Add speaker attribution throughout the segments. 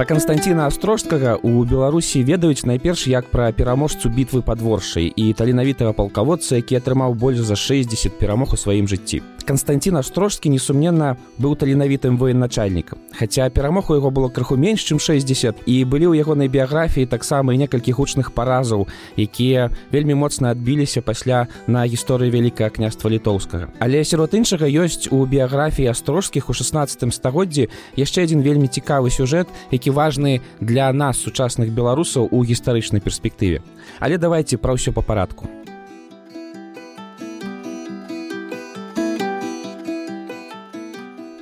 Speaker 1: Пра Канстанціна Астрожскага у Беларусі ведаюць найперш як пра пераможцу бітвы падворшай і таленавітага палкаводца, які атрымаў больш за 60 перамог у сваім жыцці. Канстанцін Астрожскі, несумненна, быў таленавітым военачальнікам. Хаця перамог у яго было крыху менш, чым 60 і былі ў ягонай біяграфіі таксама некалькі гучных паразаў, якія вельмі моцна адбіліся пасля на гісторыі вялікага княства літоўскага. Але сярод іншага ёсць у біяграфіі астрожскіх у 16 стагоддзі яшчэ адзін вельмі цікавы сюжэт, які важны для нас сучасных беларусаў у гістарычнай перспектыве але давайте пра ўсё па парадку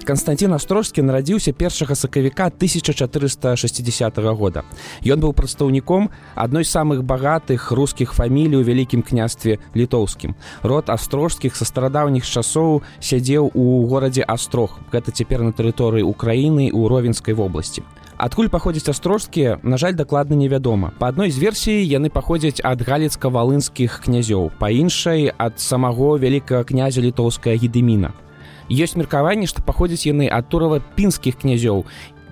Speaker 1: Константин Астрожскі нарадзіўся першага сакавіка 1460 года. Ён быў прадстаўніком адной з самых багатых рускіх фамілій у вялікім княстве літоўскім. Род астрожскіх са старадаўніх часоў сядзеў у горадзе Астрог. Гэта цяпер на тэрыторыі Украіны ў ровенскай вобласці. Адкуль паходзяць астрожскія, на жаль, дакладна невядома. Па адной з версій яны паходзяць ад галецка-валынскіх князёў, па іншай ад самого вялікага князя літоўская гедеміна ёсць меркаванне што паходзяць яны ад турава пінскіх князёў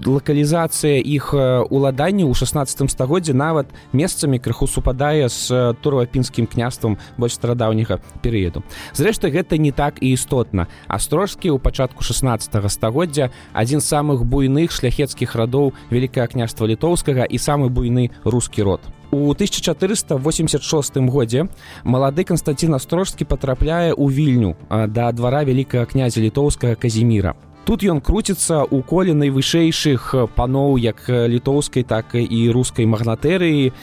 Speaker 1: лакалізацыя іх уладанняў у 16 стагоддзе нават месцамі крыху супадае з турвапінскім княствам больш старадаўняга перыяду. Зрэшты гэта не так і істотна. Астрожскі ў пачатку 16 стагоддзя адзін з самых буйных шляхецкіх радоў вялікае княства літоўскага і самы буйны рускі род. У 1486 годзе малады Канстантин Астрожскі патрапляе ў вільню да двара вялікага князя літоўскага казіміра. Тут ён круціцца ў коле найвышэйшых паноў як літоўскай так і рускай магнатэрыі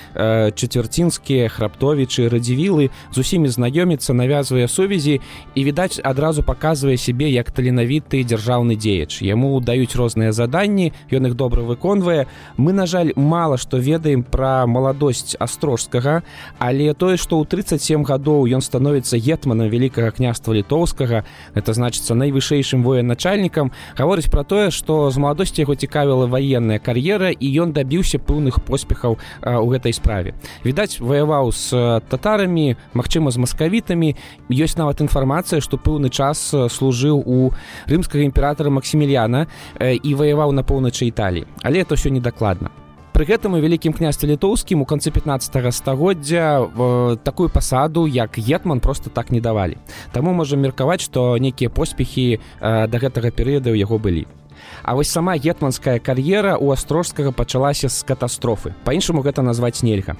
Speaker 1: чацвярцінскія храптовічы радзівілы з усімі знаёміцца навязвае сувязі і відаць адразу паказвае сябе як таленавіты дзяржаўны дзеяч. Яму даюць розныя заданні ён іх добра выконвае. Мы на жаль мала што ведаем пра маладосць астрожскага але тое што ў 37 гадоў ён становіцца гетманам вялікага княства літоўскага это значыцца найвышэйшым военачальнікам гаворыць пра тое што з маладосці яго цікавіла ваенная кар'ера і ён дабіўся пэўных поспехаў у гэтай справе. Відаць ваяваў з татарамі магчыма з маскавітамі. Ёсць нават інфармацыя што пэўны час служыў у рымскага імператора максіміліяна і ваяваў на поўначы італіі. Але это ўсё недакладна Пры гэтым у вялікім княстве літоўскім у канцы 15 стагоддзя такую пасаду як гетман просто так не давалі. Таму можам меркаваць, што нейкія поспехі да гэтага перыяда ў яго былі. А вось сама гетманская кар'ера у астрожскага пачалася з катастрофы. Па-іншаму гэта назваць нельга.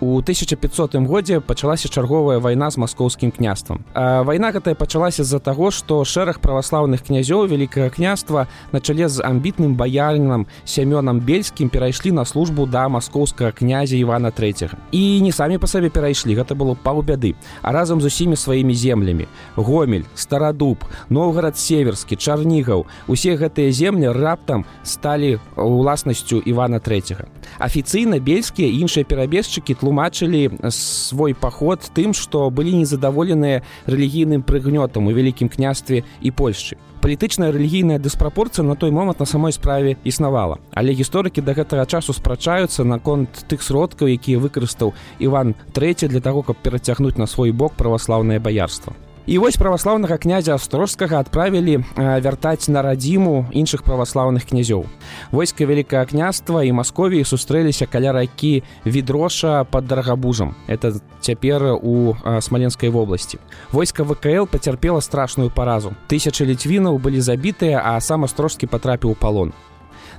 Speaker 1: У 1500 годзе пачалася чарговая вайна з маскоўскім княствам. Вайна гэтая пачалася з-за таго, што шэраг праваслаўных князёў вялікага княства на чале з амбітным баярнам сямёнам бельскім перайшлі на службу да маскоўскага князя Івана III. І не самі па сабе перайшлі, гэта было паўбяды, а разам з усімі сваімі землямі. Гомель, старадуб, Новгород северскі, чарнігаў, усе гэтыя землі раптам сталі уласнасцю Івана III. Афіцыйна бельскія іншыя перабежчыкі тлу тлумачылі свой паход тым што былі незадаволеныя рэлігійным прыгнётам у вялікім княстве і польшчы палітычная рэлігійная дыспрапорцыя на той момант на самой справе існавала але гісторыкі да гэтага часу спрачаюцца наконт тых сродкаў якія выкарыстаў Іван III для таго каб перацягнуць на свой бок праваслаўнае баярства І вось праваслаўнага князя астрожскага адправілі вяртаць на радзіму іншых праваслаўных князёў. Войска вялікае княства і Масковіі сустрэліся каля ракі відроша пад дарагабужам. Это цяпер у смаленскай вобласці. Войска ВКЛ пацярпела страшную паразу. Тысячы ліцвінаў былі забітыя, а сам астрожскі патрапіў у палон.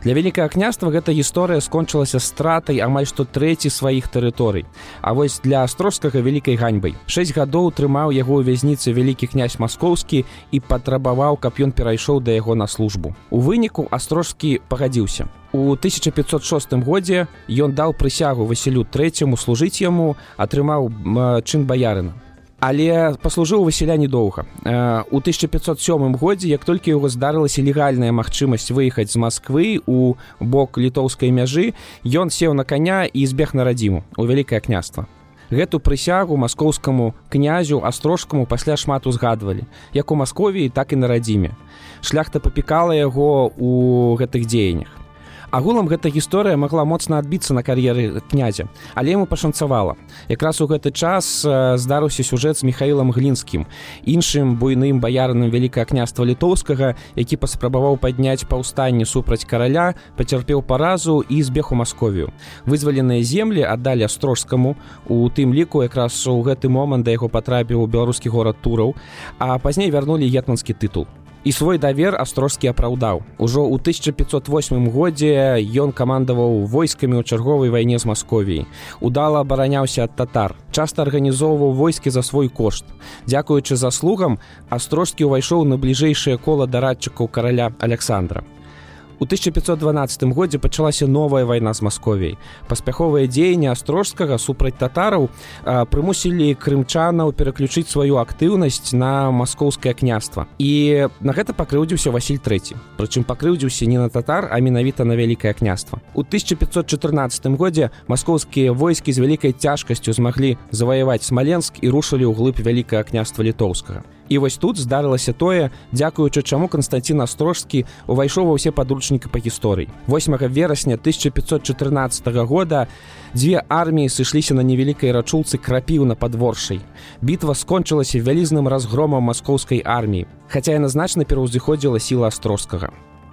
Speaker 1: Для вялікае княства гэта гісторыя скончылася стратай амаль што трэці сваіх тэрыторый. А вось для астрожскага вялікай ганьбай. Шэсць гадоў трымаў яго ў вязніцы вялікі князь маскоўскі і патрабаваў, каб ён перайшоў да яго на службу. У выніку астрожскі пагадзіўся. У 1506 годзе ён даў прысягу Васілю трэцяму служыць яму, атрымаў чын баярына але паслужыў васіля недоўга. У 1507 годзе як толькі яго здарылася легальная магчымасць выехаць з москвы у бок літоўскай мяжы ён сеў на коня і збег на радзіму у вялікае княства. Гэту прысягу маскоўскаму князю астрожкаму пасля шмат узгадвалі як у масковіі так і на радзіме. Шляхта папікала яго у гэтых дзеяннях агулам гэта гісторыя магла моцна адбіцца на кар'еры князя але ему пашанцавала. Якраз у гэты час здарыўся сюжэт з михаилом глінскім іншым буйным баярным вялікае княства літоўскага які паспрабаваў падняць паўстанне супраць караля пацярпеў паразу і збег у масковію. Вызваленыя землі аддалі астрожскаму. У тым ліку якраз у гэты момант да яго патрапіў у беларускі горад тураў а пазней вярнулі гетманскі тытул і свой давер астрожскі апраўдаў ужо ў 1508 годзе ён камандаваў войскамі ў чарговай вайне з масковій удала абараняўся ад татар. Часта арганізоўваў войскі за свой кошт. Дзякуючы заслугам астрожскі ўвайшоў на бліжэйшае кола дарадчыкаў караля александра У 1512 годзе пачалася новая вайна з масковій. Паспяховыя дзеянні астрожскага супраць татараў прымусілі крымчанаў пераключыць сваю актыўнасць на маскоўскае княства. І на гэта пакрыўдзіўся Васіль III. Прычым пакрыўдзіўся не на татар, а менавіта на вялікае княства. У 1514 годзе маскоўскія войскі з вялікай цяжкасцю змаглі заваяваць смаленск і рушылі ў глыб вялікае княства літоўскага. І вось тут здарылася тое, дзякуючы чаму Канстанцін Астрожскі увайшоў ва ўсе падручнікі па гісторыі. 8 верасня 1514 года дзве арміі сышліся на невялікай рачулцы крапіў на падворшай. Бітва скончылася вялізным разгромам маскоўскай арміі, хаця яна значна пераўзыходзіла сіла астрожскага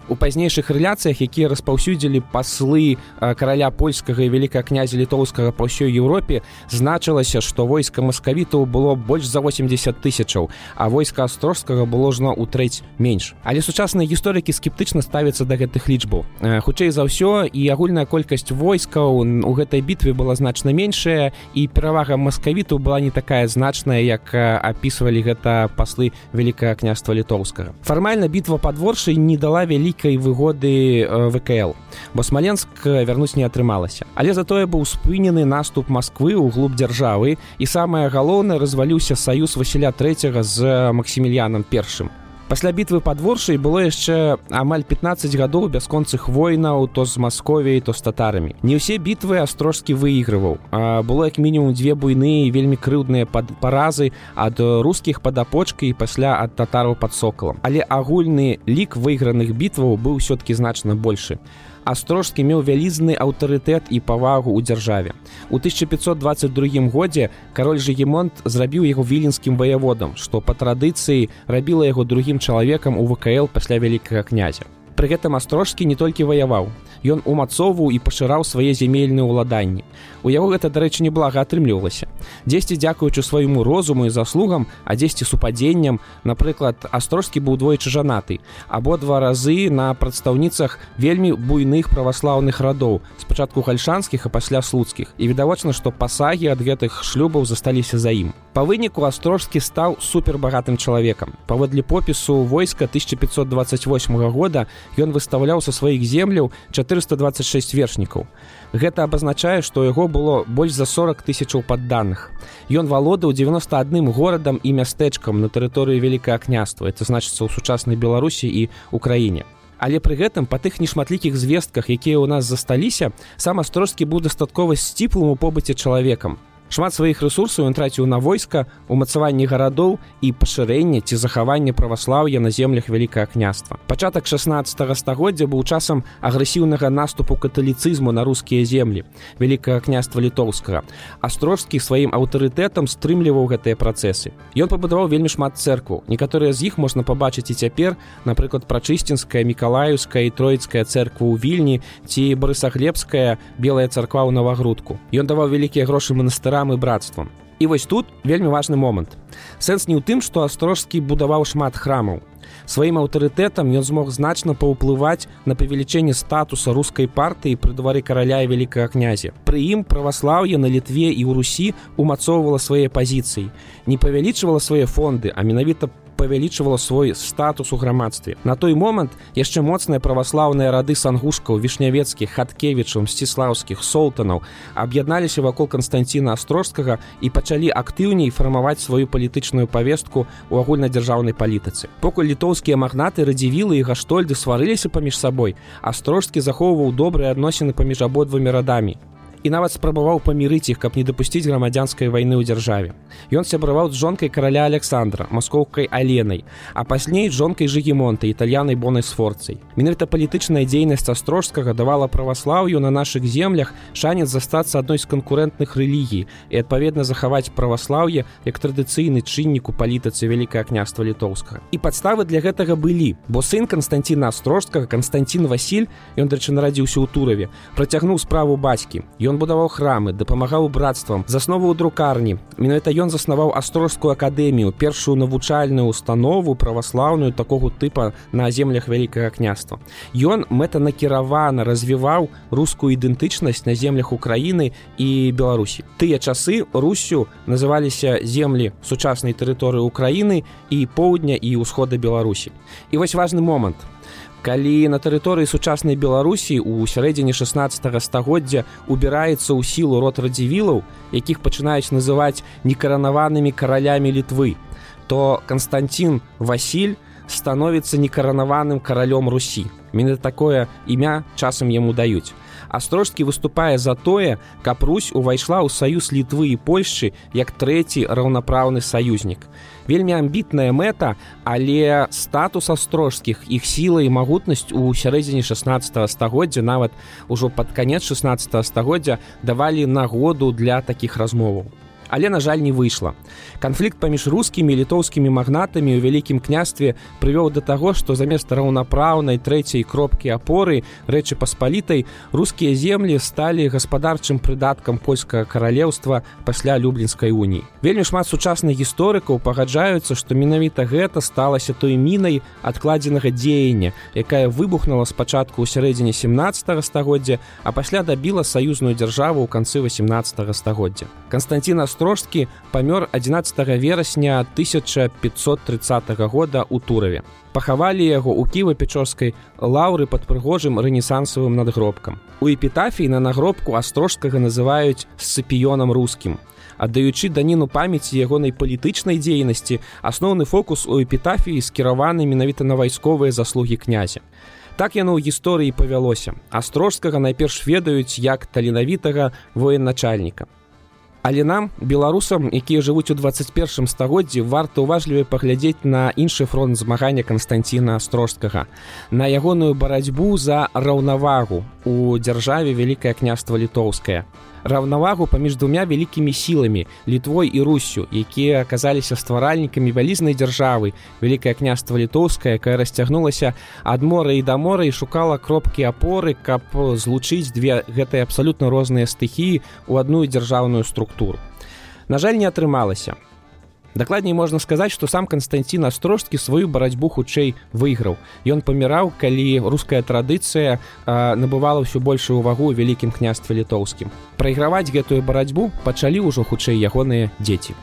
Speaker 1: у пазнейшых рэляцыях якія распаўсюдзілі паслы караля польскага і вялікага князя літоўскага па ўсёй Еўропе значылася што войска маскавітаў было больш за 80 тысячаў а войска астрожскага было жно ў трэць менш. Але сучасныя гісторыкі скептычна ставяцца да гэтых лічбаў. Хутчэй за ўсё і агульная колькасць войскаў у гэтай бітве была значна меншая і перавага маскавіту была не такая значная як апісвалі гэта паслы вялікага княства літоўскага. Фармальна бітва падворшай не дала вялікай вялікай выгоды вКл. Бо смаленск вярнуць не атрымалася. Але затое быў спынены наступ москвы ў глуб дзяржавы. І самае галоўнае разваліўся саюз васіля третьяга з максімільянам першым пасля бітвы падворшай было яшчэ амаль 15 гадоў бясконцых войнаў то з масковій то з татарамі. Не ўсе бітвы астрожскі выйгрываў было як мінімум дзве буйныя вельмі крыўдныя пад паразы ад рускіх падапочкай пасля ад татараў пад сокалам. Але агульны лік выйграных бітваў быў все-таки значна большы астрожскі меў вялізны аўтарытэт і павагу ў дзяржаве. У 1522 годзе кароль Жгемонт зрабіў яго віленскім ваяводам, што па традыцыі рабіла яго другім чалавекам у ВКЛ пасля вялікага князя. Пры гэтым астрожскі не толькі ваяваў, ён умацоўваў і пашыраў свае зямельныя ўладанні. У яго гэта, дарэчы, неблага атрымлівалася. Дзесьці дзякуючы свайму розуму і заслугам, а дзесьці супадзеннем, напрыклад, астрожскі быў двойчы жанаты, абодва разы на прадстаўніцах вельмі буйных праваслаўных радоў, спачатку гальшанскіх, а пасля слуцкіх. І відавочна, што пасагі ад гэтых шлюбаў засталіся за ім. Па выніку астрожскі стаў супербагатым чалавекам. Паводле попісу войска 1528 года ён выстаўляў са сваіх земляў 426 вершнікаў. Гэта абазначае, што яго было больш за 40 тысячаў падданых. Ён валодаў 91 горадам і мястэчкам на тэрыторыі вялікае княства. Это значыцца ў сучаснай Беларусі і Украіне. Але пры гэтым па тых нешматлікіх звестках, якія ў нас засталіся, сам астрожскі быў дастаткова сціплым у побыце чалавекам шмат сваіх рэсурсаў ён траціў на войска умацаванні гарадоў і пашырэнне ці захаванне праваслаўя на землях вялікае княства. Пачатак 16 стагоддзя быў часам агрэсіўнага наступу каталіцызму на рускія землі вялікае княства літоўскага. Астрожскі сваім аўтарытэтам стрымліваў гэтыя працэсы. Ён пабудаваў вельмі шмат цэркву некаторыя з іх можна пабачыць і цяпер напрыклад прачысцінская мікалаеўская і троіцкая цэрква ў вільні ці барысаглебская белая царква ў навагрудку ён даваў вялікія грошы манастыра мірам і братствам. І вось тут вельмі важны момант. Сэнс не ў тым, што астрожскі будаваў шмат храмаў. Сваім аўтарытэтам ён змог значна паўплываць на павелічэнне статуса рускай партыі пры двары караля і вялікага князя. Пры ім праваслаўе на літве і ў русі умацоўвала свае пазіцыі, не павялічвала свае фонды, а менавіта павялічвала свой статус у грамадстве. На той момант яшчэ моцныя праваслаўныя рады сангушкаў вішнявецкіх хаткевічаў сціслаўскіх солтанаў аб'ядналіся вакол канстанціна астрожскага і пачалі актыўней фармаваць сваю палітычную павестку ў агульнадзяржаўнай палітыцы. Покуль літоўскія магнаты радзівілы і гаштольды сварыліся паміж сабой, астрожскі захоўваў добрыя адносіны паміж абодвымі радамі і нават спрабаваў памірыць іх каб не дапусціць грамадзянскай вайны ў дзяржаве. Ён сябраваў з жонкай караля александра маскоўкай аленай а пазней жонкай жыгемонта італьянай бонай сфорцай. Менавіта палітычная дзейнасць астрожскага давала праваслаўю на нашых землях шанец застацца адной з канкурэнтных рэлігій і адпаведна захаваць праваслаўе як традыцыйны чыннік у палітыцы вялікае княства літоўскага. І падставы для гэтага былі. Бо сын константина астрожскага константин василь ён дарчы нарадзіўся ў тураве працягнуў справу бацькі. Ён Ён будаваў храмы, дапамагаў брацтвам, засноваў друкарні. Менавіта ён заснаваў астрожскую акадэмію, першую навучальную установу праваслаўную такого тыпа на землях вялікага княства. Ён мэтанакіравана развіваў рускую ідэнтычнасць на землях Украіны і Беларусі. Тыя часы Русю называліся землі сучаснай тэрыторыі Украіны і поўдня і ўсхода Беларусі. І вось важны момант калі на тэрыторыі сучаснай беларусі у сярэдзіне 16 стагоддзя убіраецца ў сілу род радзівілаў якіх пачынаюць называць некаранаванымі каралямі літвы то константин василь становіцца некаранаваным каралём русі. Мене такое імя часам яму даюць астрожскі выступае за тое каб русь увайшла ў саюз літвы і польшчы як трэці раўнапраўны саюзнік вельмі амбітная мэта але статус астрожскіх іх сіла і магутнасць у сярэдзіне 16 стагоддзя нават ужо пад канец 16 стагоддзя давалі нагоду для такіх размоваў але на жаль не выйшла. Канфлікт паміж рускімі літоўскімі магнатамі ў вялікім княстве прывёў да таго што замест раўнапраўнай трэцяй кропкі апоры рэчы паспалітай рускія землі сталі гаспадарчым прыдаткам польскага каралеўства пасля люблінскай уніі вельмі шмат сучасных гісторыкаў пагаджаюцца што менавіта гэта сталася той мінай адкладзенага дзеяння якая выбухнула спачатку ў сярэдзіне 17 стагоддзя а пасля дабіла саюзную дзяржаву ў канцы 18 стагоддзя. Константина астрожскі памёр 11 верасня 1530 года у тураве. Пахавалі яго ў ківа-печорскай лаўры пад прыгожым рэнесансавым надгробкам. У эпітафіі на нагробку астрожскага называюць сцыпіёнам рускім аддаючы даніну памяці ягонай палітычнай дзейнасці асноўны фокус у эпітафіі скіраваны менавіта на вайсковыя заслугі князя. Так яно ў гісторыі павялося. Астрожскага найперш ведаюць як таленавітага военачальніка Але нам беларусам якія жывуць у 21 стагоддзі варта уважліве паглядзець на іншы фронт змагання константина астрожскага на ягоную барацьбу за раўнавагу. У дзяржаве вялікае княства літоўскае раўнавагу паміж двумя вялікімі сіламі літвой і руссю якія аказаліся стваральнікамі вялізнай дзяржавы. Вялікае княства літоўскае якая расцягнулася ад мора і да мора і шукала кропкі апоры каб злучыць две гэтыя абсалютна розныя стыхіі у адну дзяржаўную структуру. На жаль не атрымалася Дакладней можна сказаць, што сам Канстантин астрожскі сваю барацьбу хутчэй выйграў. Ён паміраў, калі руская традыцыя набывала ўсё большую ўвагу ў вялікім княстве літоўскім. Прайграваць гэтую барацьбу пачалі ўжо хутчэй ягоныя дзеці.